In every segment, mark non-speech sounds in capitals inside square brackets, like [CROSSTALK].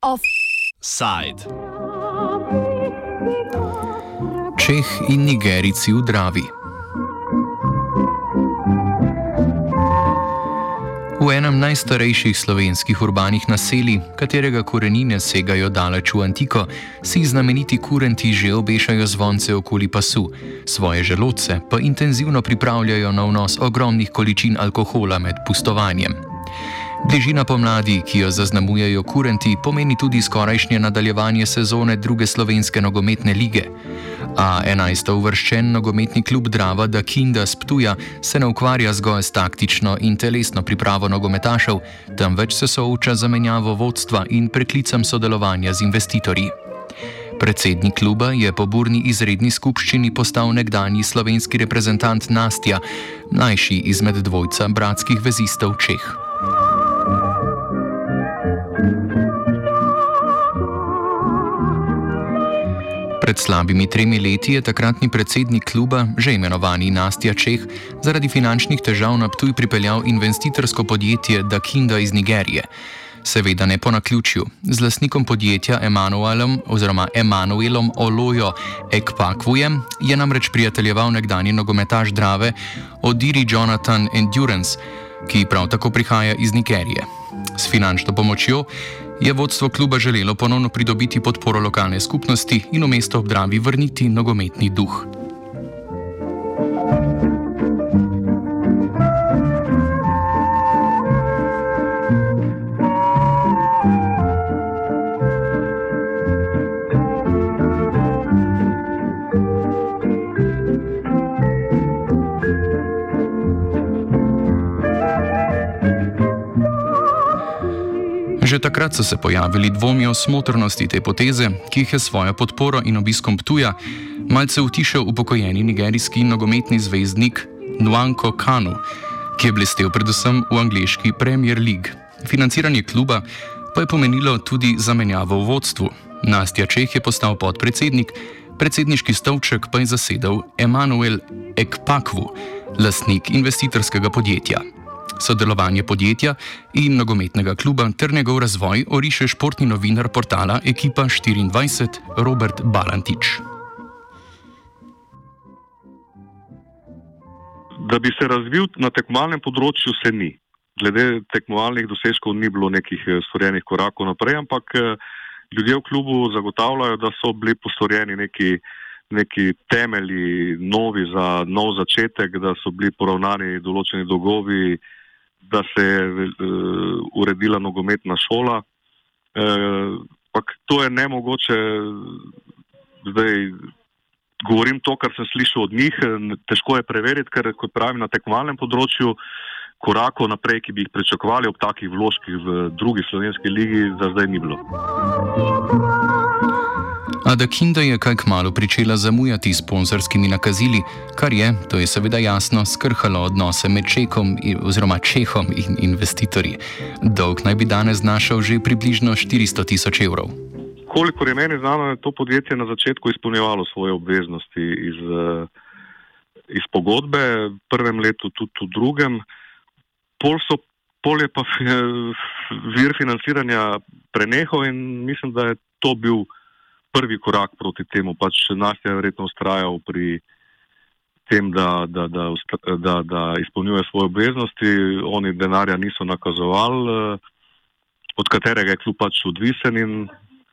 Offside. Čeh in Nigerici v Dravi. Enem najstarejših slovenskih urbanih naselij, katerega korenine segajo daleč v antiko, si znameniti kurenti že obešajo zvonce okoli pasu, svoje želodce pa intenzivno pripravljajo na vnos ogromnih količin alkohola med pustovanjem. Bližina pomladi, ki jo zaznamujejo kurenti, pomeni tudi skorajšnje nadaljevanje sezone druge slovenske nogometne lige. A 11. uvrščen nogometni klub Drava Dakinda Sptuja se ne ukvarja zgolj s taktično in telesno pripravo nogometašev, temveč se sooča z menjavo vodstva in preklicem sodelovanja z investitorji. Predsednik kluba je po burni izredni skupščini postal nekdani slovenski reprezentant Nastja, mlajši izmed dvojca bratskih vezistov Čeh. Pred slabimi tremi leti je takratni predsednik kluba, že imenovani Nastja Čeh, zaradi finančnih težav na Ptuj pripeljal investitorsko podjetje Dakinda iz Nigerije. Seveda ne po naključju. Z lasnikom podjetja Emanuelom oziroma Emanuelom Olojo Ekpakvujem je namreč prijateljeval nekdani nogometaš Drave Odiri Jonathan Endurance, ki prav tako prihaja iz Nigerije. S finančno pomočjo je vodstvo kluba želelo ponovno pridobiti podporo lokalne skupnosti in v mesto obdravi vrniti nogometni duh. Takrat so se pojavili dvomi o smotrnosti te poteze, ki jih je svojo podporo in obiskom Ptuja malce utišal upokojeni nigerijski nogometni zvezdnik Nwanko Kanu, ki je blestev predvsem v angliški Premier League. Financiranje kluba pa je pomenilo tudi zamenjavo v vodstvu. Nastja Čeh je postal podpredsednik, predsedniški stolček pa je zasedal Emanuel Ekpakvu, lastnik investitorskega podjetja sodelovanje podjetja in nogometnega kluba ter njegov razvoj oriše športni novinar portala Ekipa 24 Robert Balantič. Da bi se razvil na tekmovalnem področju, se ni. Glede tekmovalnih dosežkov ni bilo nekih eh, storjenih korakov naprej, ampak eh, ljudje v klubu zagotavljajo, da so bili postorjeni neki, neki temelji novi za nov začetek, da so bili poravnani določeni dolgovi, da se je uh, uredila nogometna šola. Uh, to je nemogoče, zdaj govorim to, kar sem slišal od njih, težko je preveriti, ker kot pravim na tekmovalnem področju, korakov naprej, ki bi jih pričakovali ob takih vložkih v drugi slovenski ligi, za zdaj ni bilo. Adakinda je kaj kmalo pričela zamujati s sponzorskimi nakazili, kar je, to je seveda jasno, skrhalo odnose med Čekom oziroma Čehom in investitorji. Dolg naj bi danes znašal že približno 400 tisoč evrov. Kolikor je meni znano, je to podjetje na začetku izpolnjevalo svoje obveznosti iz, eh, iz pogodbe, v prvem letu tudi v drugem. Pol, so, pol je pa vir financiranja prenehal in mislim, da je to bil prvi korak proti temu. Pač nas je verjetno ustrajal pri tem, da, da, da, da, da izpolnjuje svoje obveznosti. Oni denarja niso nakazovali, eh, od katerega je kljub pač odvisen in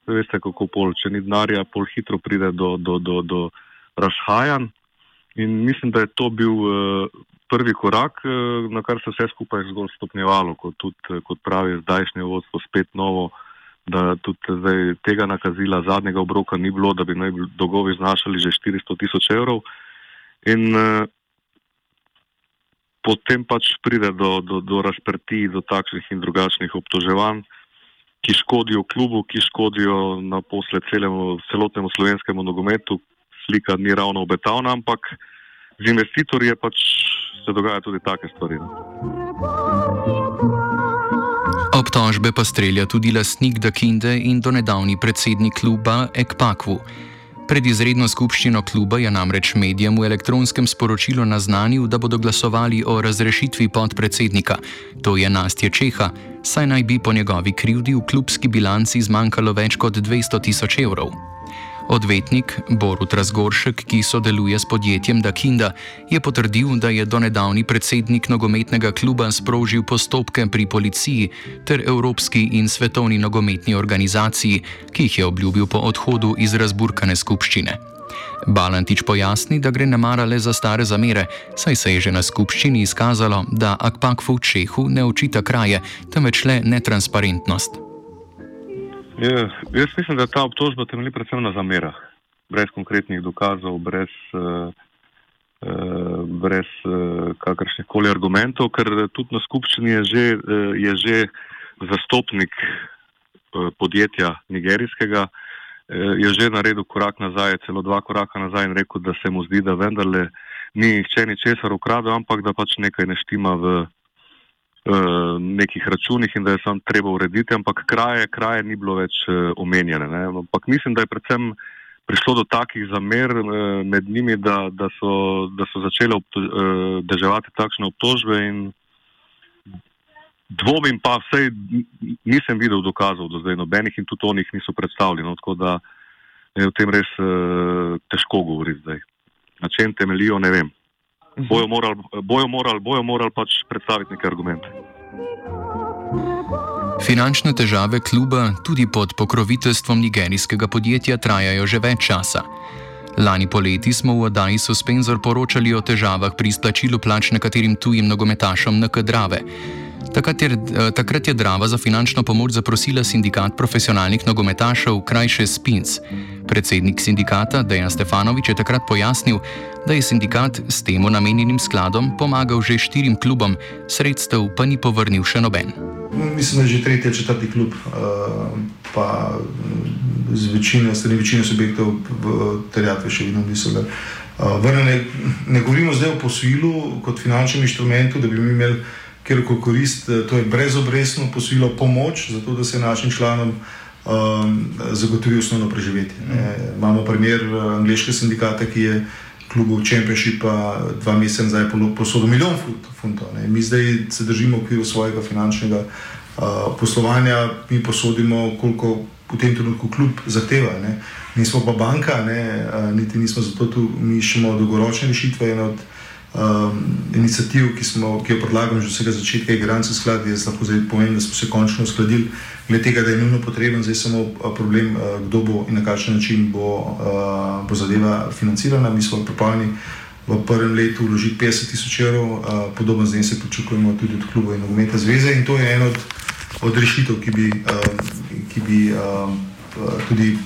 veste, kako pol, če ni denarja, pol hitro pride do, do, do, do razhajanj. In mislim, da je to bil uh, prvi korak, uh, na kar se vse skupaj zgolj stopnjevalo, kot, tudi, kot pravi zdajšnje vodstvo, spet novo da tudi zdaj tega nakazila zadnjega obroka ni bilo, da bi naj dolgovi znašali že 400 tisoč evrov. In uh, potem pač pride do, do, do razprti, do takšnih in drugačnih obtoževanj, ki škodijo klubu, ki škodijo na posle celemu, celotnemu slovenskemu nogometu. Slika ni ravno obetavna, ampak z investitorji pač se dogajajo tudi take stvari. Ne? Obtožbe pa strelja tudi lasnik Dakinde in donedavni predsednik kluba Ekpakvu. Pred izredno skupščino kluba je namreč medijem v elektronskem sporočilu naznanil, da bodo glasovali o razrešitvi podpredsednika, to je Nastje Čeha, saj naj bi po njegovi krivdi v klubski bilanci zmanjkalo več kot 200 tisoč evrov. Odvetnik Borut Razgoršek, ki sodeluje s podjetjem Dakinda, je potrdil, da je donedavni predsednik nogometnega kluba sprožil postopke pri policiji ter Evropski in svetovni nogometni organizaciji, ki jih je obljubil po odhodu iz razburkane skupščine. Balantič pojasni, da gre namara le za stare zamere, saj se je že na skupščini izkazalo, da Akpakfu Čehu ne očita kraje, temveč le netransparentnost. Je, jaz mislim, da ta obtožba temelji predvsem na zamerah, brez konkretnih dokazov, brez, uh, uh, brez uh, kakršnih koli argumentov, ker tudi na skupščini je že, uh, je že zastopnik uh, podjetja nigerijskega, uh, je že naredil korak nazaj, celo dva koraka nazaj in rekel, da se mu zdi, da vendarle ni nihče ničesar ukradel, ampak da pač nekaj ne štima v. Eh, nekih računih in da je samo treba urediti, ampak kraje, kraje ni bilo več uh, omenjene. Ne. Ampak mislim, da je predvsem prišlo do takih zamer uh, med njimi, da, da, so, da so začele uh, deževati takšne obtožbe in dvomim pa vsej nisem videl dokazov do zdaj nobenih in tudi onih niso predstavljeni. No, tako da je o tem res težko govoriti zdaj. Na čem temelijo, ne vem bojo morali, bojo morali, bojo morali pač predstaviti neke argumente. Finančne težave kluba tudi pod pokroviteljstvom nigerijskega podjetja trajajo že več časa. Lani poleti smo v oddaji Suspenzor poročali o težavah pri izplačilu plač nekaterim tujim nogometašom NK Drave. Takrat je, eh, takrat je Drava za finančno pomoč zaprosila sindikat profesionalnih nogometašev, krajše Spins. Predsednik sindikata Dejan Stefanovič je takrat pojasnil, da je sindikat s tem namenjenim skladom pomagal že štirim klubom, sredstev pa ni povrnil še noben. Mislim, da je že tretji, četrti klub, eh, pa z večino, strani večine subjektov terjatve še vedno niso ga eh, vrnili. Ne govorimo zdaj o posvilu kot finančnem inštrumentu, da bi mi imeli kjerkoli korist, eh, to je brezobrestno posvilo pomoč, zato da se našim članom um, zagotovi osnovno preživetje. Ne. Imamo primer uh, angliškega sindikata, ki je klubu Championshipa dva meseca nazaj posodil milijon funtov. Mi zdaj se držimo v okviru svojega finančnega uh, poslovanja, mi posodimo, koliko v tem trenutku klub zahteva. Ne. Nismo pa banka, ne, uh, niti nismo zato tu, mi iščemo dolgoročne rešitve um, inicijativ, ki, smo, ki jo predlagam že od vsega začetka, je Garancijski sklad, jaz lahko zdaj povem, da smo se končno uskladili glede tega, da je nujno potreben zdaj samo problem, uh, kdo bo in na kakšen način bo, uh, bo zadeva financirana. Mi smo pripravljeni v prvem letu vložiti 50 tisoč evrov, uh, podobno zdaj se pričakujemo tudi od kluba in nogometne zveze in to je ena od, od rešitev, ki bi, um, ki bi um, tudi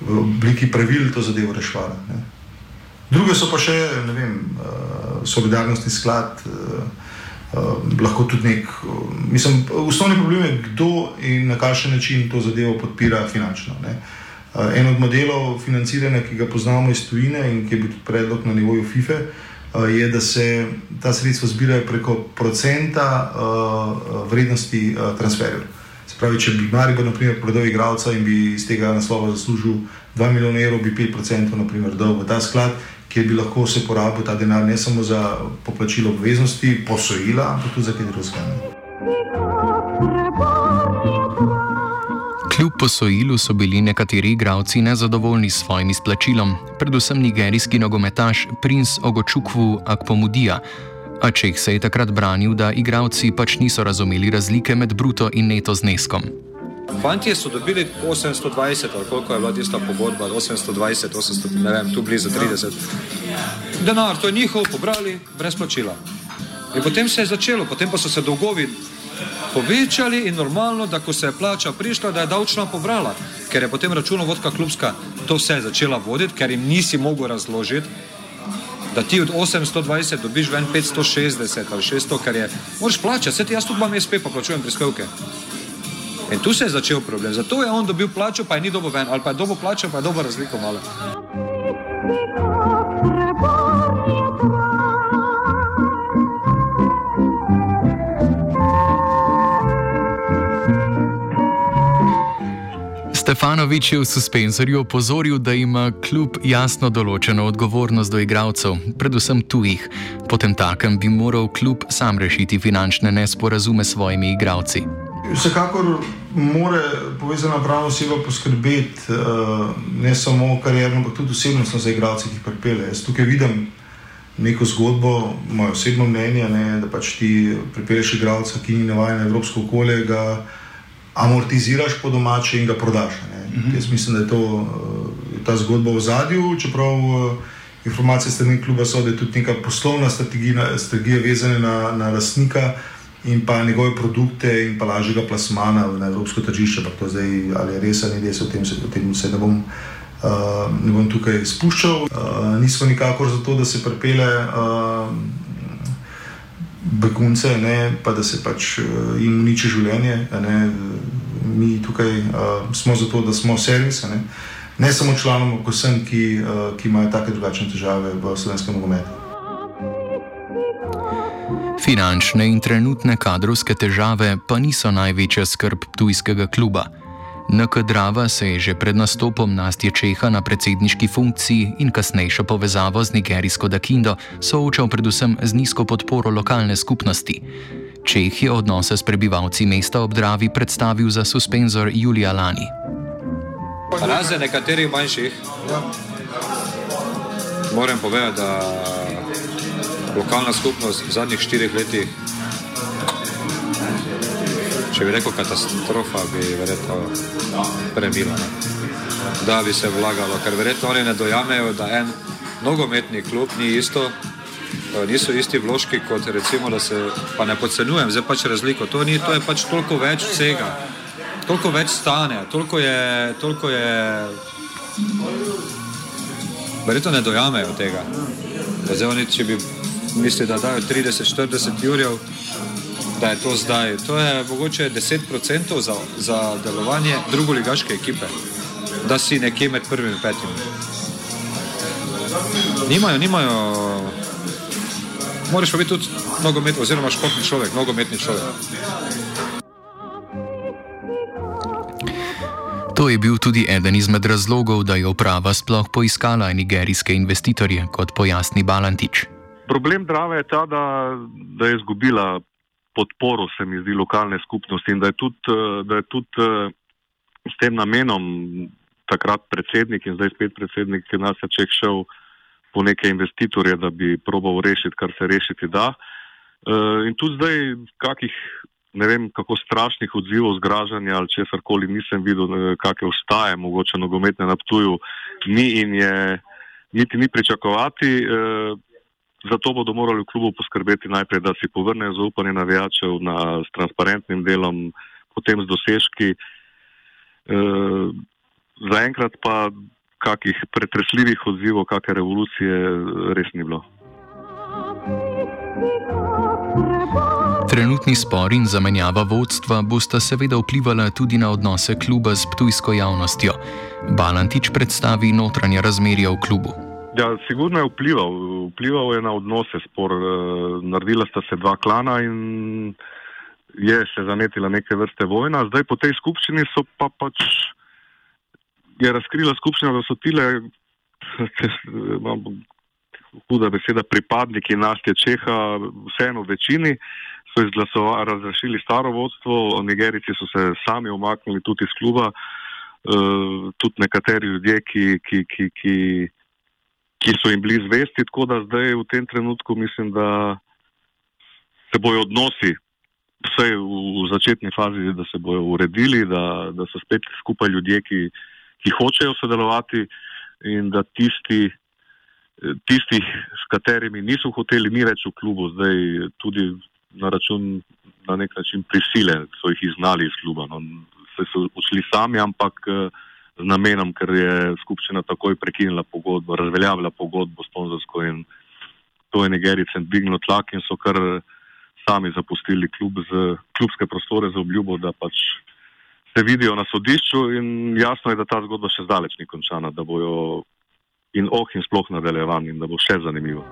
v obliki pravil to zadevo rešvala. Ne. Druge so pa še, ne vem, uh, solidarnostni sklad, uh, uh, lahko tudi nek. Mislim, osnovni problem je, kdo in na kakšen način to zadevo podpira finančno. Ne. En od modelov financiranja, ki ga poznamo iz tujine in ki je bil predlog na nivoju FIFE, uh, je, da se ta sredstva zbirajo preko procenta vrednosti transferjev. Se pravi, če bi Maribor prodal igralca in bi iz tega naslova zaslužil 2 milijona evrov, bi 5% dal v ta sklad kjer bi lahko se porabil ta denar ne samo za poplačilo obveznosti, posojila, ampak tudi za kaj drugega. Kljub posojilu so bili nekateri igralci nezadovoljni s svojim izplačilom, predvsem nigerijski nogometaš Prince Ogočukwu Akpomudija. A Čeh se je takrat branil, da igralci pač niso razumeli razlike med bruto in neto zneskom. Fantje so dobili 820, ali koliko je bila tista pogodba, 820, 800, ne vem, tu blizu 30. Denar, to je njihov, pobrali brez plačila. In potem se je začelo, potem pa so se dolgovi povečali in normalno, da ko se je plača prišla, da je davčna pobrala, ker je potem računovodka klubska to vse začela voditi, ker jim nisi mogel razložiti. Da ti od 820 dobiš ven 560 ali 600, kar je, moraš plačati, se ti jaz tudi imam SP, pa plačujem prispevke. In tu se je začel problem. Zato je on dobil plačo, pa je ni dobo ven, ali pa je dobo plačo, pa je dobo razliko malo. Stefanovič je v suspenzorju opozoril, da ima kljub jasno določeno odgovornost do igralcev, predvsem tujih. Potem takem bi moral kljub sam rešiti finančne nesporazume s svojimi igralci. Vsekakor mora povezana pravna oseba poskrbeti uh, ne samo karjerno, ampak tudi osebnostno za igralce, ki jih pripelje. Jaz tukaj vidim neko zgodbo, moje osebno mnenje, ne, da pač ti pripelješ igralca, ki ni navaden na evropsko okolje amortiziraš po domače in ga prodaš. Uh mhm. Jaz mislim, da je to uh, ta zgodba v zadju, čeprav uh, informacije strani kluba so, da je tudi neka poslovna strategija, strategija vezana na, na lastnika in pa njegove produkte in pa lažjega plasmana na evropsko tržišče. Pa to zdaj ali je res ali ni res, o tem se, o tem se ne bom. Uh, ne bom tukaj spuščal, uh, nismo nikakor za to, da se prepele uh, begunce, ne, pa da se pač uh, jim uniči življenje. Ne, mi tukaj uh, smo zato, da smo servis, ne, ne samo članom, kot vsem, ki, uh, ki imajo take drugačne težave v slovenskem nogometu. Finančne in trenutne kadrovske težave pa niso največja skrb tujskega kluba. NK Drava se je že pred nastopom Nastje Čeha na predsedniški funkciji in kasnejšo povezavo z nigerijsko Dakindo soočal predvsem z nizko podporo lokalne skupnosti. Čeh je odnose s prebivalci mesta ob Dravi predstavil za suspenzor Julija Lani. Razen nekaterih manjših, moram povedati, da lokalna skupnost v zadnjih štirih letih če bi rekel katastrofa, bi verjetno premila. Da bi se vlagalo, ker verjetno oni ne dojamejo, da en nogometni klub ni isto, eh, niso isti vložki kot recimo, da se, pa ne podcenjujem, zdaj pač razliko, to, ni, to je pač toliko več vsega, toliko več stane, toliko je, toliko je, verjetno ne dojamejo tega. Zdaj oni, če bi mislili, da dajo 30-40 jurjev, da je to zdaj. To je mogoče 10% za, za delovanje drugoligaške ekipe, da si nekje med prvimi petimi. Nimajo, nimajo. Moraš pa biti tudi nogometni, oziroma športni človek, nogometni človek. To je bil tudi eden izmed razlogov, da je uprava sploh poiskala nigerijske investitorje, kot pojasni Balantič. Problem Drave je ta, da, da je izgubila podporo, se mi zdi, lokalne skupnosti in da je tudi, eh, da je tudi eh, s tem namenom takrat predsednik in zdaj spet predsednik nas je ček šel po neke investitorje, da bi probal rešiti, kar se rešiti da. Eh, in tudi zdaj kakih, ne vem, kako strašnih odzivov, zgražanja ali česar koli nisem videl, kakšne ostaje, mogoče nogometne na tuju, ni in je niti ni pričakovati. Zato bodo morali v klubu poskrbeti najprej, da si povrnejo zaupanje navijačev na, s transparentnim delom, potem z dosežki. E, Zaenkrat pa kakih pretresljivih odzivov, kakšne revolucije res ni bilo. Trenutni spor in zamenjava vodstva bosta seveda vplivala tudi na odnose kluba s tujsko javnostjo. Balantič predstavi notranje razmerje v klubu. Ja, sigurno je vplival. Vplival je na odnose spor. Eh, naredila sta se dva klana in je se zanetila neke vrste vojna. Zdaj po tej skupščini so pa pač je razkrila skupščina, da so tile, [LAUGHS] huda beseda, pripadniki Nastje Čeha, vseeno večini, so izglasovali, razrešili staro vodstvo, Nigerici so se sami omaknili tudi iz kluba, uh, tudi nekateri ljudje, ki, ki, ki, ki ki so jim bili zvesti, tako da zdaj v tem trenutku mislim, da se bojo odnosi, vse v, v začetni fazi, da se bojo uredili, da, da so spet skupaj ljudje, ki, ki hočejo sodelovati in da tisti, tistih, s katerimi niso hoteli, ni več v klubu, zdaj tudi na račun na nek način prisile, so jih iznali iz kluba. No, se so odšli sami, ampak uh, z namenom, ker je skupščina takoj prekinila pogodbo, razveljavila pogodbo sponzorsko in to je Nigericem dvignilo tlak in so kar sami zapustili klub z, klubske prostore za obljubo, da pač se vidijo na sodišču in jasno je, da ta zgodba še zdaleč ni končana, da bojo in oh in sploh nadaljevan in da bo še zanimivo.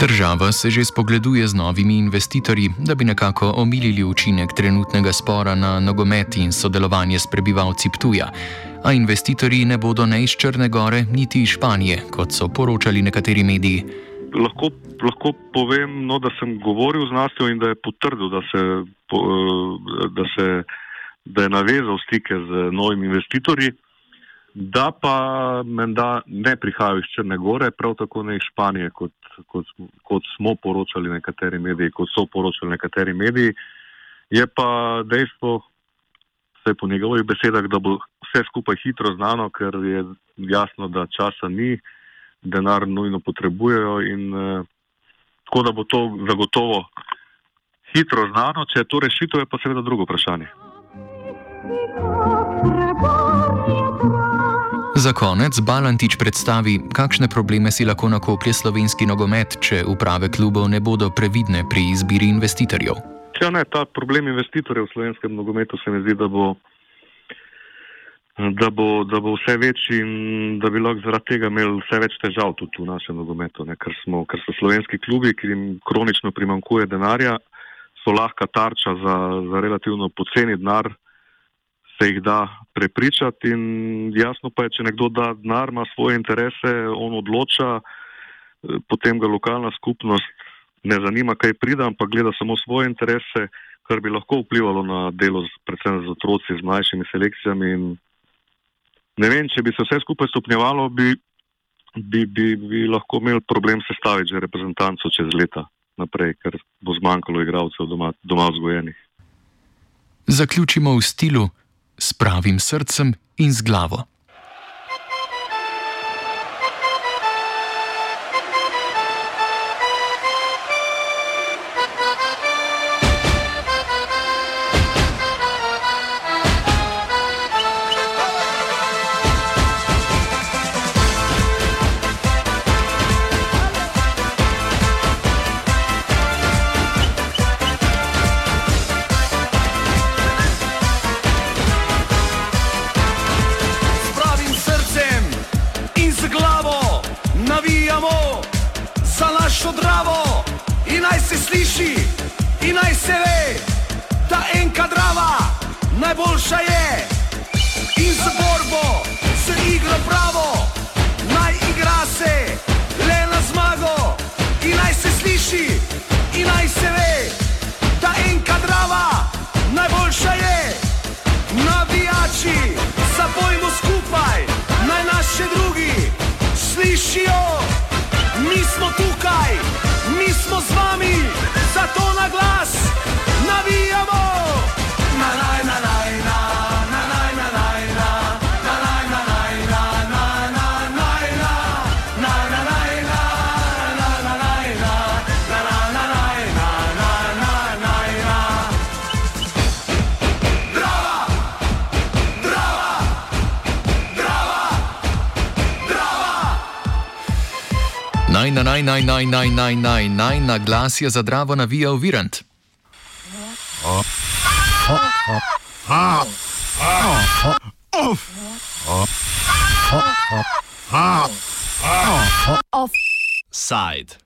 Država se že spogleduje z novimi investitorji, da bi nekako omilili učinek trenutnega spora na nogomet in sodelovanje s prebivalci Ptuja. A investitorji ne bodo ne iz Črne Gore, niti iz Španije, kot so poročali nekateri mediji. Lahko, lahko povem, no, da sem govoril z Nastjo in da je potrdil, da, se, da, se, da je navezal stike z novimi investitorji da pa menda ne prihajajo iz Črne Gore, prav tako ne iz Španije, kot, kot, kot smo poročali nekateri mediji, kot so poročali nekateri mediji. Je pa dejstvo, vse po njegovih besedah, da bo vse skupaj hitro znano, ker je jasno, da časa ni, denar nujno potrebujejo in eh, tako da bo to zagotovo hitro znano. Če je to rešitev, je pa seveda drugo vprašanje. Za konec Balantič predstavi, kakšne probleme si lahko nakoplje slovenski nogomet, če uprave klubov ne bodo previdne pri izbiri investitorjev. Ja, ne, ta problem investitorjev v slovenskem nogometu se mi zdi, da bo, da bo, da bo vse večji in da bi lahko zaradi tega imeli vse več težav tudi v našem nogometu. Ne, ker, smo, ker so slovenski klubi, ki jim kronično primankuje denarja, so lahka tarča za, za relativno poceni denar se jih da prepričati in jasno pa je, če nekdo da denar, ima svoje interese, on odloča, eh, potem ga lokalna skupnost ne zanima, kaj pride, ampak gleda samo svoje interese, kar bi lahko vplivalo na delo z, predvsem z otroci, z mlajšimi selekcijami in ne vem, če bi se vse skupaj stopnjevalo, bi, bi, bi, bi lahko imeli problem sestaviti že reprezentanco čez leta naprej, ker bo zmanjkalo igralcev doma, doma vzgojenih. Zaključimo v stilu s pravim srcem in z glavo. Najboljša je! In z borbo, z igro pravo, Naj, na, naj, naj, naj, naj, naj, naj, naj, na glas je zadravo navijal Virant. Offside.